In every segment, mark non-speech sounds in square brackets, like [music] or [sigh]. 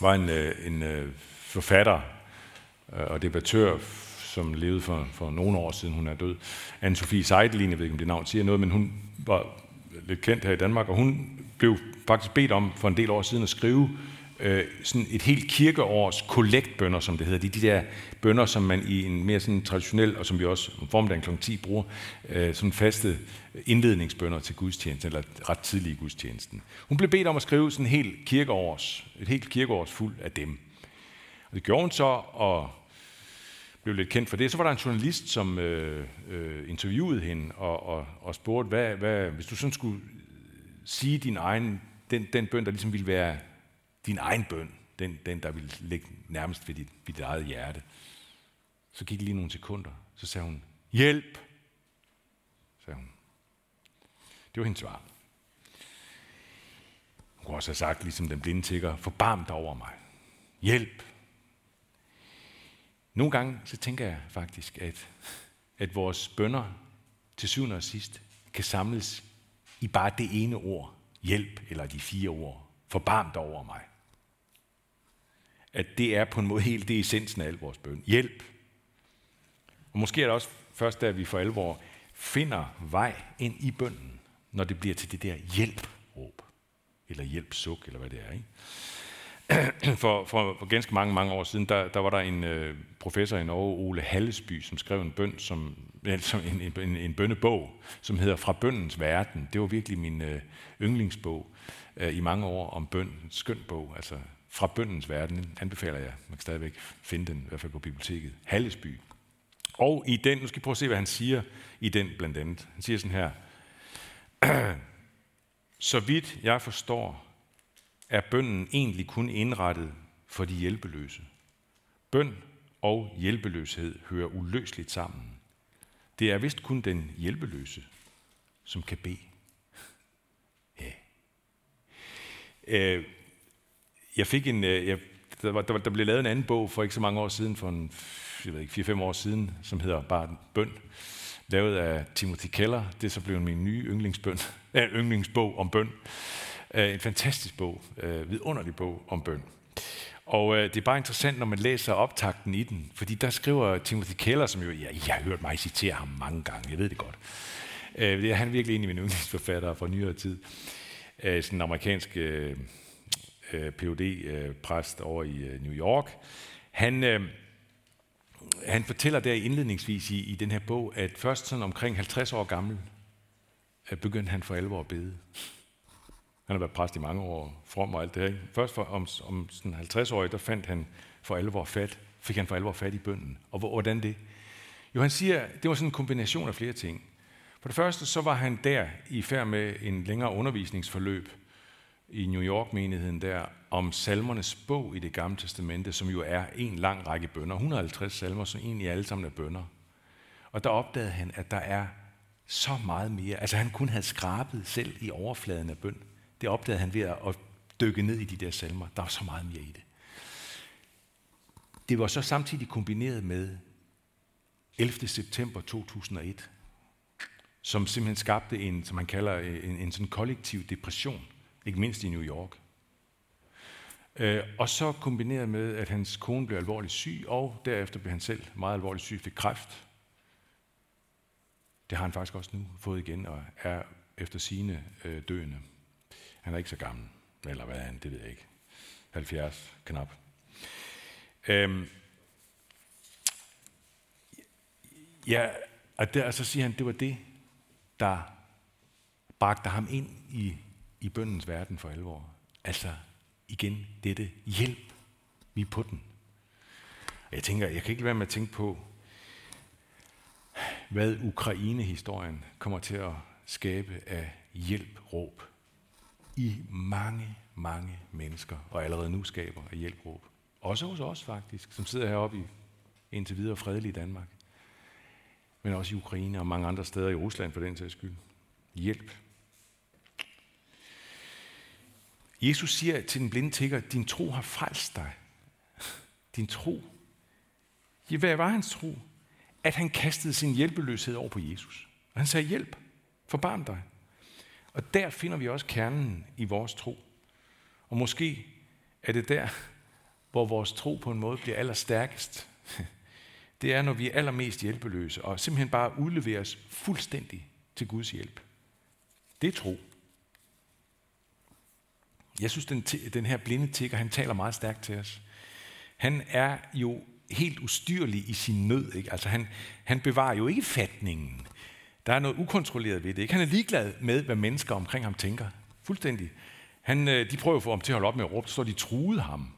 Der var en, øh, en øh, forfatter øh, og debattør, som levede for, for nogle år siden, hun er død. Anne-Sophie Seidelin, jeg ved ikke, om det navn siger noget, men hun var lidt kendt her i Danmark, og hun blev faktisk bedt om for en del år siden at skrive øh, sådan et helt kirkeårs kollektbønder, som det hedder. Det er de der bønder, som man i en mere sådan traditionel, og som vi også om formiddagen kl. 10 bruger, øh, sådan faste indledningsbønder til gudstjenesten, eller ret tidlig i gudstjenesten. Hun blev bedt om at skrive sådan en helt kirkeårs, et helt kirkeårs fuld af dem. Og det gjorde hun så, og blev lidt kendt for det. Så var der en journalist, som øh, øh, interviewede hende og, og, og spurgte, hvad, hvad, hvis du sådan skulle sige din egen, den, den bøn, der ligesom ville være din egen bøn, den, den der ville ligge nærmest ved dit, ved dit eget hjerte. Så gik det lige nogle sekunder. Så sagde hun, hjælp, sagde hun. Det var hendes svar. Hun kunne også have sagt, ligesom den blinde tigger, forbarm dig over mig. Hjælp. Nogle gange så tænker jeg faktisk, at, at vores bønder til syvende og sidst kan samles i bare det ene ord, hjælp, eller de fire ord, forbarm dig over mig. At det er på en måde helt det essensen af al vores bøn. Hjælp. Og måske er det også først, da vi for alvor finder vej ind i bønden, når det bliver til det der hjælp-råb, eller hjælp-suk, eller hvad det er. Ikke? [clears throat] for, for, for ganske mange, mange år siden, der, der var der en øh, professor i Norge, Ole Hallesby, som skrev en bøn, som, altså en, en, en bønnebog, som hedder Fra bøndens verden. Det var virkelig min øh, yndlingsbog øh, i mange år om bøn. En skøn bog, altså fra bøndens verden, anbefaler jeg. Man kan stadigvæk finde den, i hvert fald på biblioteket. Hallesby. Og i den, nu skal I prøve at se, hvad han siger i den blandt andet. Han siger sådan her, [clears throat] så vidt jeg forstår, er bønden egentlig kun indrettet for de hjælpeløse. Bøn og hjælpeløshed hører uløseligt sammen. Det er vist kun den hjælpeløse, som kan bede. [laughs] Ja. Øh, jeg fik en, øh, jeg, der, var, der, der blev lavet en anden bog for ikke så mange år siden, for en, jeg ved ikke, 4-5 år siden, som hedder bare Bøn, lavet af Timothy Keller. Det er så blevet min nye yndlingsbøn, [laughs] äh, yndlingsbog om bøn. Øh, en fantastisk bog, en vidunderlig bog om bøn. Og øh, det er bare interessant, når man læser optakten i den, fordi der skriver Timothy Keller, som jo, ja, jeg har hørt mig citere ham mange gange, jeg ved det godt. Øh, det er han virkelig en af mine yndlingsforfattere fra nyere tid. Øh, sådan en amerikansk øh, øh Ph.D.-præst øh, over i øh, New York. Han, øh, han fortæller der indledningsvis i, i den her bog, at først sådan omkring 50 år gammel, øh, begyndte han for alvor at bede. Han har været præst i mange år, from og alt det her. Først for, om, om sådan 50 år, der fandt han for alvor fat, fik han for alvor fat i bønden. Og hvordan det? Jo, han siger, det var sådan en kombination af flere ting. For det første, så var han der i færd med en længere undervisningsforløb i New York-menigheden der, om salmernes bog i det gamle testamente, som jo er en lang række bønder. 150 salmer, som egentlig alle sammen er bønder. Og der opdagede han, at der er så meget mere. Altså han kun havde skrabet selv i overfladen af bøn. Det opdagede han ved at dykke ned i de der salmer. Der var så meget mere i det. Det var så samtidig kombineret med 11. september 2001, som simpelthen skabte en, som man kalder en, en sådan kollektiv depression, ikke mindst i New York. Øh, og så kombineret med, at hans kone blev alvorligt syg, og derefter blev han selv meget alvorligt syg, fik kræft. Det har han faktisk også nu fået igen, og er efter sine øh, døende. Han er ikke så gammel, eller hvad er han, det ved jeg ikke. 70 knap. Øhm, ja, og, der, og så siger han, det var det, der bragte ham ind i, i bøndens verden for alvor. Altså igen dette hjælp, vi er på den. Og jeg tænker, jeg kan ikke være med at tænke på, hvad Ukraine-historien kommer til at skabe af hjælpråb i mange, mange mennesker, og allerede nu skaber af hjælpråb. Også hos os faktisk, som sidder heroppe i indtil videre fredelig Danmark. Men også i Ukraine og mange andre steder i Rusland for den sags skyld. Hjælp. Jesus siger til den blinde tigger, din tro har frelst dig. Din tro. Ja, hvad var hans tro? At han kastede sin hjælpeløshed over på Jesus. Og han sagde, hjælp, forbarm dig. Og der finder vi også kernen i vores tro. Og måske er det der, hvor vores tro på en måde bliver allerstærkest, det er, når vi er allermest hjælpeløse, og simpelthen bare udleveres fuldstændig til Guds hjælp. Det er tro. Jeg synes, den, den her blinde tigger, han taler meget stærkt til os. Han er jo helt ustyrlig i sin nød. Ikke? Altså han, han bevarer jo ikke fatningen. Der er noget ukontrolleret ved det. Ikke? Han er ligeglad med, hvad mennesker omkring ham tænker. Fuldstændig. Han, øh, de prøver at få ham til at holde op med at råbe, så de truede ham.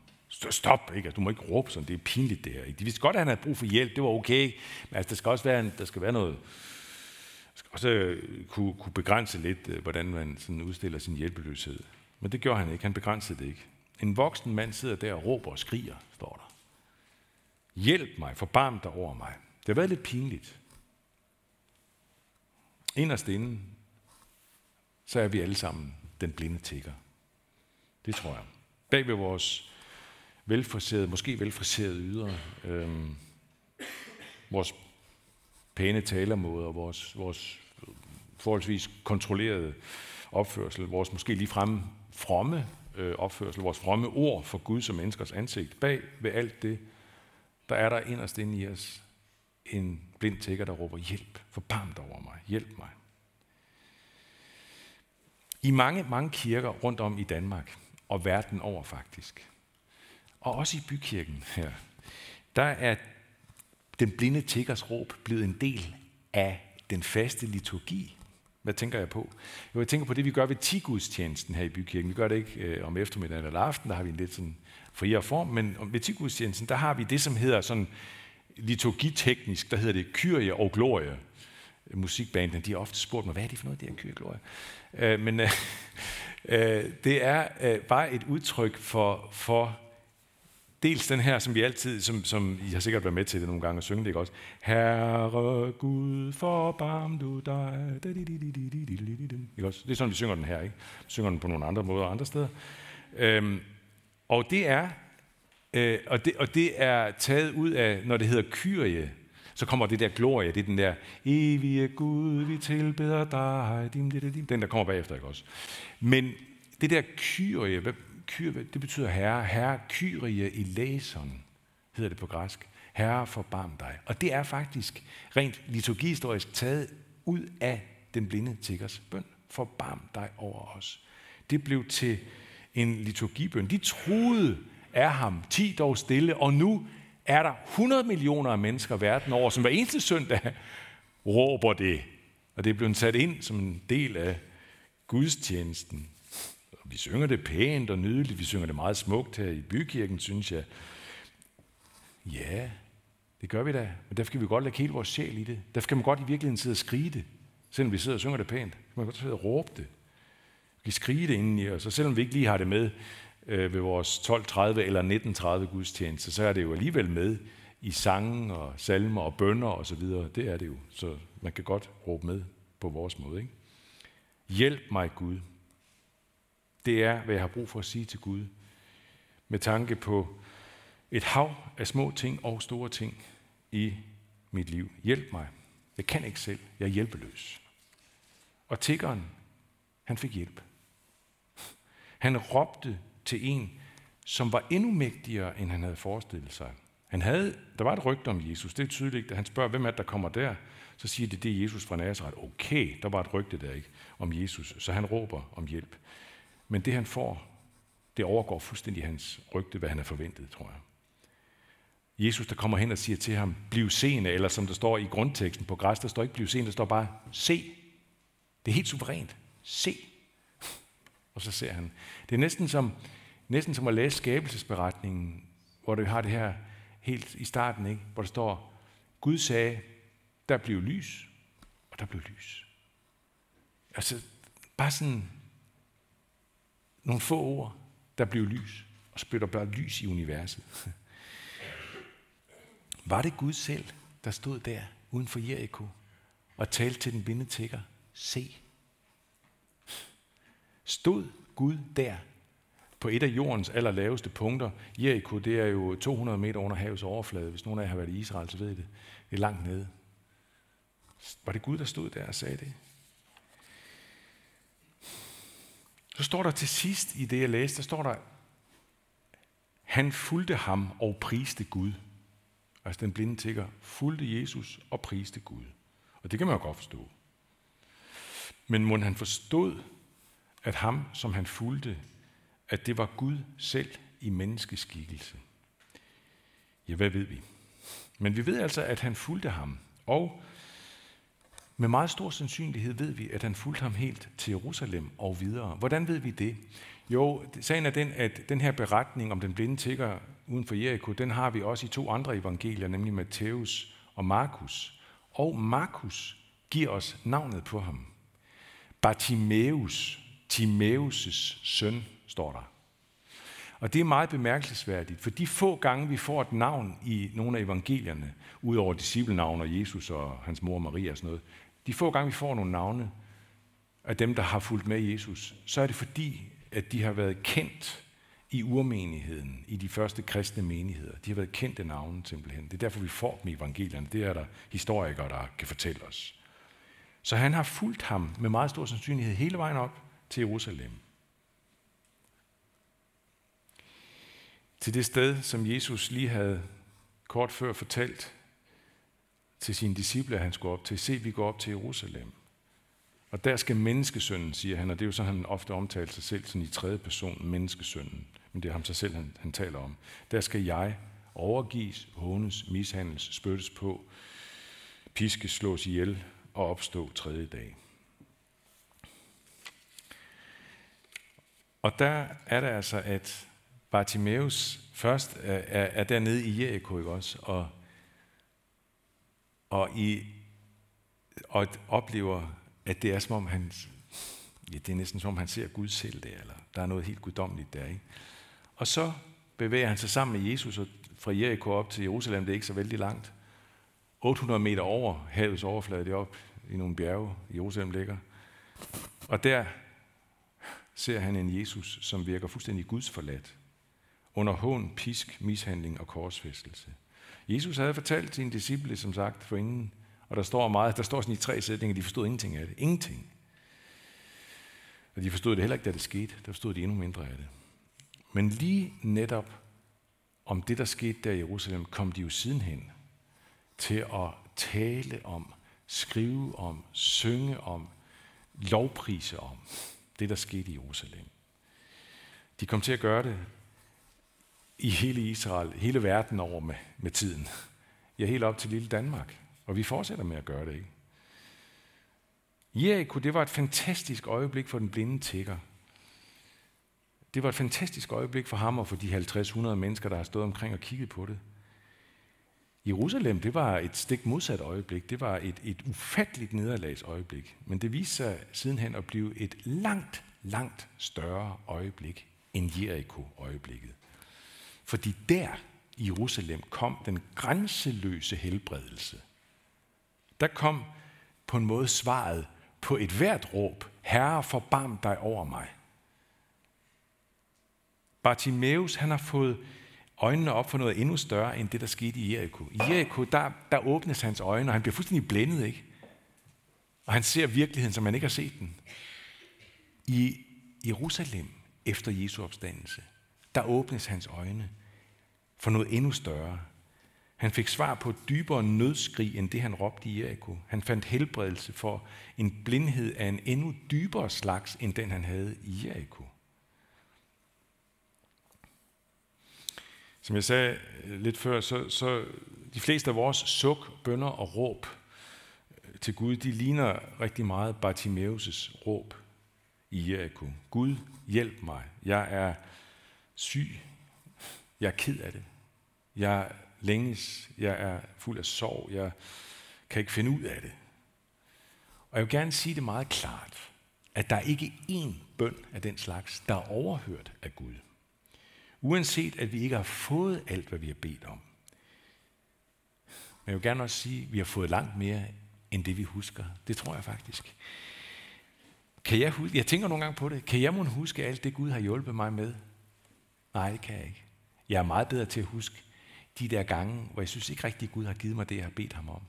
Stop, ikke? Altså, du må ikke råbe sådan, det er pinligt det her. Ikke? De vidste godt, at han havde brug for hjælp, det var okay, men altså, der skal også være, en, der skal være noget, skal også øh, kunne, kunne begrænse lidt, øh, hvordan man sådan udstiller sin hjælpeløshed. Men det gjorde han ikke, han begrænsede det ikke. En voksen mand sidder der og råber og skriger, står der. Hjælp mig, forbarm dig over mig. Det har været lidt pinligt. Inderst inden, så er vi alle sammen den blinde tigger. Det tror jeg. Bag ved vores velfriserede, måske velfriserede ydre, øh, vores pæne talemåder, vores, vores forholdsvis kontrollerede opførsel, vores måske lige fremme fromme øh, opførsel, vores fromme ord for Guds og menneskers ansigt. Bag ved alt det, der er der inderst inde i os en blind tigger, der råber, hjælp, forbarm dig over mig, hjælp mig. I mange, mange kirker rundt om i Danmark, og verden over faktisk, og også i bykirken her, der er den blinde tiggers råb blevet en del af den faste liturgi. Hvad tænker jeg på? Jo, jeg tænker på det, vi gør ved tigudstjenesten her i bykirken. Vi gør det ikke øh, om eftermiddagen eller aften, der har vi en lidt sådan friere form, men ved tigudstjenesten, der har vi det, som hedder sådan liturgiteknisk, der hedder det Kyrie og Glorie. Musikbandene, de har ofte spurgt mig, hvad er det for noget, det her Kyrie og Glorie? Øh, men øh, [laughs] øh, det er øh, bare et udtryk for, for dels den her, som vi altid, som, som I har sikkert været med til det nogle gange og synge det, ikke også? Herre Gud, forbarm du dig. Ikke også? Det er sådan, vi synger den her, ikke? Vi synger den på nogle andre måder andre steder. Øhm, og det er øh, og, det, og det er taget ud af, når det hedder Kyrie, så kommer det der glorie, det er den der, evige Gud, vi tilbeder dig, dim, dim, dim, den der kommer bagefter, ikke også? Men det der Kyrie, kyrie, det betyder herre, herre Kyrie i læseren, hedder det på græsk. Herre, forbarm dig. Og det er faktisk rent liturgihistorisk taget ud af den blinde tiggers bøn. Forbarm dig over os. Det blev til en liturgibøn. De troede af ham, ti dog stille, og nu er der 100 millioner af mennesker verden over, som hver eneste søndag råber det. Og det er blevet sat ind som en del af gudstjenesten. Vi synger det pænt og nydeligt, vi synger det meget smukt her i bykirken, synes jeg. Ja, det gør vi da, men derfor kan vi godt lægge hele vores sjæl i det. Derfor kan man godt i virkeligheden sidde og skrige det, selvom vi sidder og synger det pænt. Man kan godt sidde og råbe det. Vi kan skrige det inden i os, og selvom vi ikke lige har det med øh, ved vores 12.30 eller 19.30 gudstjeneste, så er det jo alligevel med i sangen og salmer og bønder og så videre. Det er det jo, så man kan godt råbe med på vores måde. Ikke? Hjælp mig Gud. Det er, hvad jeg har brug for at sige til Gud, med tanke på et hav af små ting og store ting i mit liv. Hjælp mig. Jeg kan ikke selv. Jeg er hjælpeløs. Og tiggeren, han fik hjælp. Han råbte til en, som var endnu mægtigere, end han havde forestillet sig. Han havde, der var et rygte om Jesus, det er tydeligt, da han spørger, hvem er det, der kommer der? Så siger det, det er Jesus fra Nazareth. Okay, der var et rygte der ikke om Jesus, så han råber om hjælp. Men det han får, det overgår fuldstændig hans rygte, hvad han har forventet, tror jeg. Jesus, der kommer hen og siger til ham, bliv seende, eller som der står i grundteksten på græs, der står ikke bliv seende, der står bare, se. Det er helt suverænt. Se. Og så ser han. Det er næsten som, næsten som at læse skabelsesberetningen, hvor du har det her helt i starten, ikke? hvor der står, Gud sagde, der blev lys, og der blev lys. Altså, bare sådan nogle få ord, der blev lys, og spytter bare lys i universet. [laughs] Var det Gud selv, der stod der uden for Jericho og talte til den blinde? Se. Stod Gud der på et af jordens allerlaveste punkter. Jericho, det er jo 200 meter under havets overflade. Hvis nogen af jer har været i Israel, så ved I det. Det er langt nede. Var det Gud, der stod der og sagde det? Så står der til sidst i det, jeg læste, der står der, Han fulgte ham og priste Gud. Altså den blinde tigger fulgte Jesus og priste Gud. Og det kan man jo godt forstå. Men må han forstod, at ham, som han fulgte, at det var Gud selv i menneskeskikkelse. Ja, hvad ved vi? Men vi ved altså, at han fulgte ham. Og med meget stor sandsynlighed ved vi, at han fulgte ham helt til Jerusalem og videre. Hvordan ved vi det? Jo, sagen er den, at den her beretning om den blinde tigger uden for Jericho, den har vi også i to andre evangelier, nemlig Matthæus og Markus. Og Markus giver os navnet på ham. Bartimeus, Timeus' søn, står der. Og det er meget bemærkelsesværdigt, for de få gange, vi får et navn i nogle af evangelierne, udover disciplenavn og Jesus og hans mor Maria og sådan noget, de få gange, vi får nogle navne af dem, der har fulgt med Jesus, så er det fordi, at de har været kendt i urmenigheden, i de første kristne menigheder. De har været kendte navne simpelthen. Det er derfor, vi får dem i evangelierne. Det er der historikere, der kan fortælle os. Så han har fulgt ham med meget stor sandsynlighed hele vejen op til Jerusalem. Til det sted, som Jesus lige havde kort før fortalt til sine disciple, at han skulle op til. Se, vi går op til Jerusalem. Og der skal menneskesønnen, siger han, og det er jo sådan, han ofte omtaler sig selv sådan i tredje person, menneskesønnen. Men det er ham sig selv, han, han taler om. Der skal jeg overgives, hånes, mishandles, spyttes på, piske, slås ihjel og opstå tredje dag. Og der er det altså, at Bartimeus først er, er, er dernede i Jericho, ikke også? Og, og, i, og oplever, at det er som om han, ja, det er næsten som om han ser Gud selv der, eller der er noget helt guddommeligt der, ikke? Og så bevæger han sig sammen med Jesus og fra Jericho op til Jerusalem, det er ikke så vældig langt. 800 meter over havets overflade, det er op i nogle bjerge, Jerusalem ligger. Og der ser han en Jesus, som virker fuldstændig gudsforladt under hån, pisk, mishandling og korsfæstelse. Jesus havde fortalt sine disciple, som sagt, for inden, og der står meget, der står sådan i tre sætninger, de forstod ingenting af det. Ingenting. Og de forstod det heller ikke, da det skete. Der forstod de endnu mindre af det. Men lige netop om det, der skete der i Jerusalem, kom de jo sidenhen til at tale om, skrive om, synge om, lovprise om det, der skete i Jerusalem. De kom til at gøre det i hele Israel, hele verden over med, med tiden. Ja, helt op til lille Danmark. Og vi fortsætter med at gøre det, ikke? Jericho, det var et fantastisk øjeblik for den blinde tigger. Det var et fantastisk øjeblik for ham og for de 50-100 mennesker, der har stået omkring og kigget på det. Jerusalem, det var et stik modsat øjeblik. Det var et, et ufatteligt nederlags øjeblik. Men det viste sig sidenhen at blive et langt, langt større øjeblik end Jericho-øjeblikket. Fordi der i Jerusalem kom den grænseløse helbredelse. Der kom på en måde svaret på et hvert råb, Herre, forbarm dig over mig. Bartimeus, han har fået øjnene op for noget endnu større, end det, der skete i Jericho. I Jericho, der, der åbnes hans øjne, og han bliver fuldstændig blændet, ikke? Og han ser virkeligheden, som han ikke har set den. I Jerusalem, efter Jesu opstandelse, der åbnes hans øjne for noget endnu større. Han fik svar på et dybere nødskrig, end det han råbte i Jericho. Han fandt helbredelse for en blindhed af en endnu dybere slags, end den han havde i Jericho. Som jeg sagde øh, lidt før, så, så de fleste af vores suk, bønder og råb øh, til Gud, de ligner rigtig meget Bartimeus' råb i Jericho. Gud, hjælp mig. Jeg er syg. Jeg er ked af det. Jeg længes. Jeg er fuld af sorg. Jeg kan ikke finde ud af det. Og jeg vil gerne sige det meget klart, at der ikke er én bøn af den slags, der er overhørt af Gud. Uanset at vi ikke har fået alt, hvad vi har bedt om. Men jeg vil gerne også sige, at vi har fået langt mere, end det vi husker. Det tror jeg faktisk. Kan jeg, huske, jeg tænker nogle gange på det. Kan jeg måske huske alt det, Gud har hjulpet mig med? Nej, det kan jeg ikke. Jeg er meget bedre til at huske de der gange, hvor jeg synes ikke rigtig, at Gud har givet mig det, jeg har bedt ham om.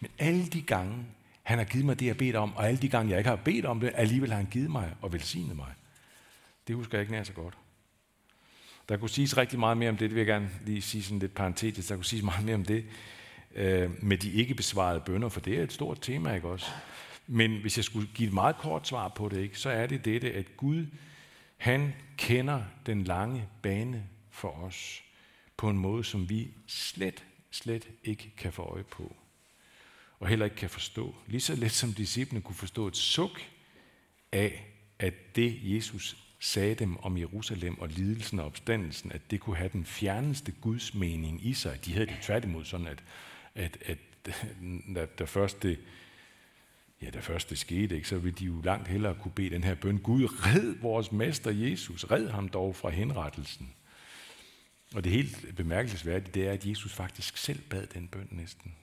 Men alle de gange, han har givet mig det, jeg har bedt om, og alle de gange, jeg ikke har bedt om det, alligevel har han givet mig og velsignet mig. Det husker jeg ikke nær så godt. Der kunne siges rigtig meget mere om det, det vil jeg gerne lige sige sådan lidt parentetisk, der kunne siges meget mere om det, øh, med de ikke besvarede bønder, for det er et stort tema, ikke også? Men hvis jeg skulle give et meget kort svar på det, ikke, så er det dette, at Gud, han kender den lange bane for os på en måde, som vi slet, slet ikke kan få øje på. Og heller ikke kan forstå. Lige så let som disciplene kunne forstå et suk af, at det Jesus sagde dem om Jerusalem og lidelsen og opstandelsen, at det kunne have den fjerneste Guds mening i sig. De havde det tværtimod sådan, at, at, at, da, da først det, ja, da først det skete, ikke, så ville de jo langt hellere kunne bede den her bøn, Gud, red vores mester Jesus, red ham dog fra henrettelsen. Og det helt bemærkelsesværdige, det er, at Jesus faktisk selv bad den bøn næsten.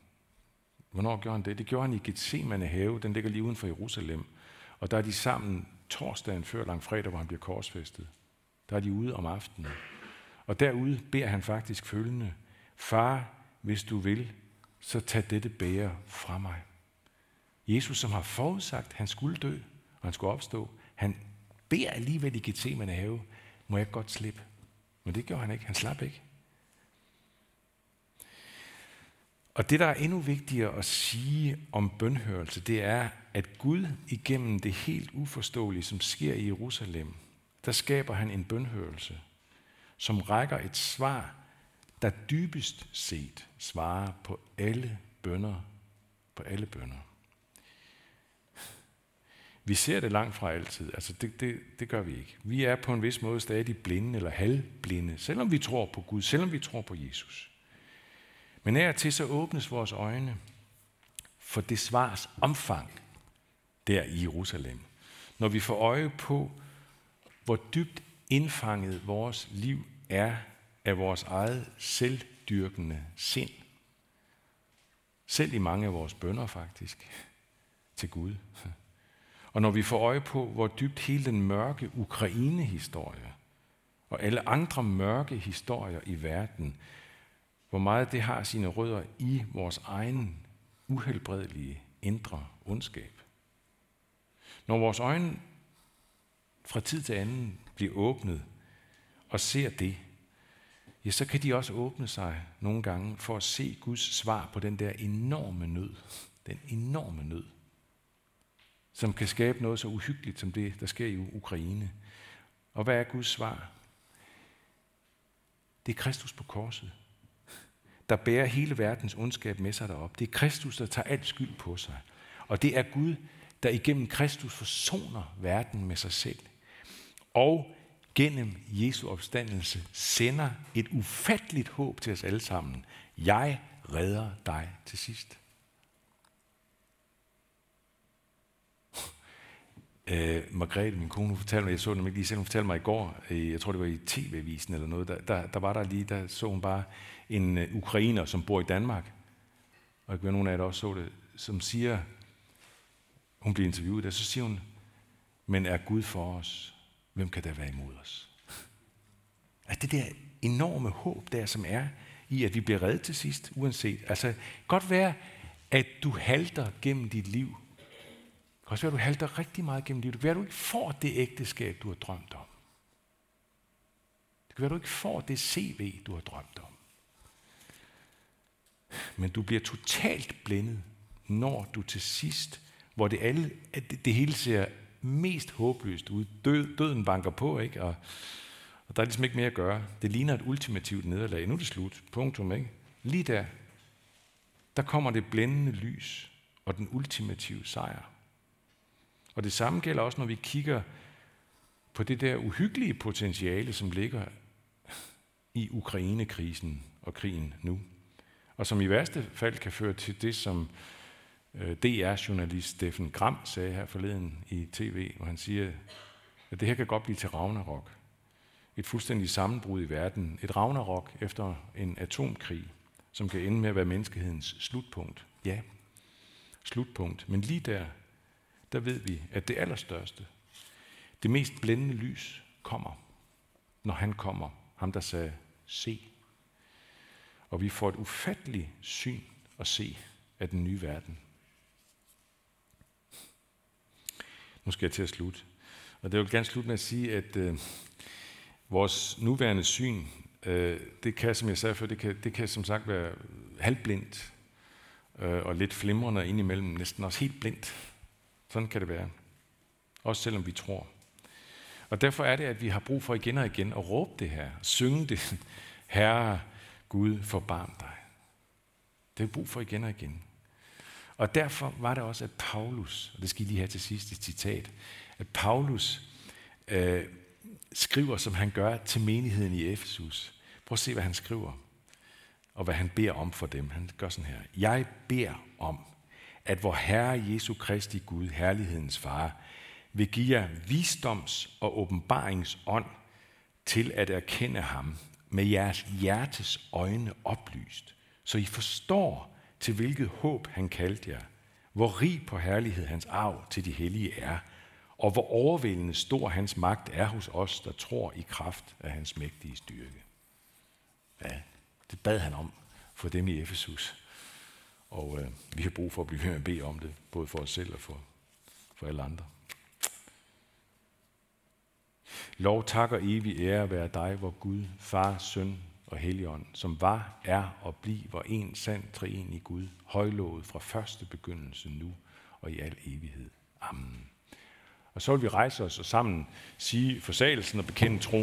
Hvornår gjorde han det? Det gjorde han i Gethsemane have, den ligger lige uden for Jerusalem. Og der er de sammen torsdagen før langfredag, hvor han bliver korsfæstet. Der er de ude om aftenen. Og derude beder han faktisk følgende, Far, hvis du vil, så tag dette bære fra mig. Jesus, som har forudsagt, at han skulle dø, og han skulle opstå, han beder alligevel i Gethsemane have, må jeg godt slippe. Men det gjorde han ikke. Han slap ikke. Og det, der er endnu vigtigere at sige om bønhørelse, det er, at Gud igennem det helt uforståelige, som sker i Jerusalem, der skaber han en bønhørelse, som rækker et svar, der dybest set svarer på alle bønder, på alle bønder. Vi ser det langt fra altid. Altså det, det, det gør vi ikke. Vi er på en vis måde stadig blinde eller halvblinde, selvom vi tror på Gud, selvom vi tror på Jesus. Men af til så åbnes vores øjne for det svars omfang der i Jerusalem. Når vi får øje på, hvor dybt indfanget vores liv er af vores eget selvdyrkende sind. Selv i mange af vores bønder faktisk til Gud. Og når vi får øje på, hvor dybt hele den mørke Ukraine-historie og alle andre mørke historier i verden, hvor meget det har sine rødder i vores egen uhelbredelige indre ondskab. Når vores øjne fra tid til anden bliver åbnet og ser det, ja, så kan de også åbne sig nogle gange for at se Guds svar på den der enorme nød. Den enorme nød, som kan skabe noget så uhyggeligt som det, der sker i Ukraine. Og hvad er Guds svar? Det er Kristus på korset, der bærer hele verdens ondskab med sig derop. Det er Kristus, der tager alt skyld på sig. Og det er Gud, der igennem Kristus forsoner verden med sig selv. Og gennem Jesu opstandelse sender et ufatteligt håb til os alle sammen. Jeg redder dig til sidst. Øh, Margrethe, min kone, fortalte mig, jeg så den ikke lige selv, hun fortalte mig i går, øh, jeg tror det var i tv-avisen eller noget, der, der, der var der lige, der så hun bare en øh, ukrainer, som bor i Danmark, og jeg ved, nogen af jer, der også så det, som siger, hun bliver interviewet der, så siger hun, men er Gud for os, hvem kan der være imod os? At det der enorme håb der, som er i, at vi bliver reddet til sidst, uanset. Altså, godt være, at du halter gennem dit liv, kan også være, at du halter rigtig meget gennem livet. Det kan være, at du ikke får det ægteskab, du har drømt om. Det kan være, at du ikke får det CV, du har drømt om. Men du bliver totalt blændet, når du til sidst, hvor det, alle, det, det hele ser mest håbløst ud. Død, døden banker på, ikke? Og, og der er ligesom ikke mere at gøre. Det ligner et ultimativt nederlag. Nu er det slut. Punktum, ikke? Lige der, der kommer det blændende lys og den ultimative sejr. Og det samme gælder også, når vi kigger på det der uhyggelige potentiale, som ligger i Ukraine-krisen og krigen nu. Og som i værste fald kan føre til det, som øh, DR-journalist Steffen Gram sagde her forleden i tv, hvor han siger, at det her kan godt blive til Ragnarok. Et fuldstændig sammenbrud i verden. Et Ragnarok efter en atomkrig, som kan ende med at være menneskehedens slutpunkt. Ja, slutpunkt. Men lige der, der ved vi, at det allerstørste, det mest blændende lys kommer, når han kommer. Ham, der sagde, se. Og vi får et ufatteligt syn at se af den nye verden. Nu skal jeg til at slutte. Og det vil gerne slutte med at sige, at øh, Vores nuværende syn, øh, det kan, som jeg sagde før, det kan, det kan som sagt være halvblindt øh, og lidt flimrende indimellem, næsten også helt blindt. Sådan kan det være. Også selvom vi tror. Og derfor er det, at vi har brug for igen og igen at råbe det her, synge det, [laughs] Herre Gud, forbarm dig. Det er brug for igen og igen. Og derfor var det også, at Paulus, og det skal I lige have til sidst et citat, at Paulus øh, skriver, som han gør til menigheden i Efesus. Prøv at se, hvad han skriver, og hvad han beder om for dem. Han gør sådan her. Jeg beder om, at vor Herre Jesu Kristi Gud, herlighedens far, vil give jer visdoms- og åbenbaringsånd til at erkende ham med jeres hjertes øjne oplyst, så I forstår, til hvilket håb han kaldte jer, hvor rig på herlighed hans arv til de hellige er, og hvor overvældende stor hans magt er hos os, der tror i kraft af hans mægtige styrke. Ja, det bad han om for dem i Efesus. Og øh, vi har brug for at blive ved med at bede om det, både for os selv og for, for alle andre. Lov, tak og evig ære være dig, hvor Gud, Far, Søn og Helligånd, som var, er og bliver en sand treen i Gud, højlovet fra første begyndelse nu og i al evighed. Amen. Og så vil vi rejse os og sammen sige forsagelsen og bekende troen.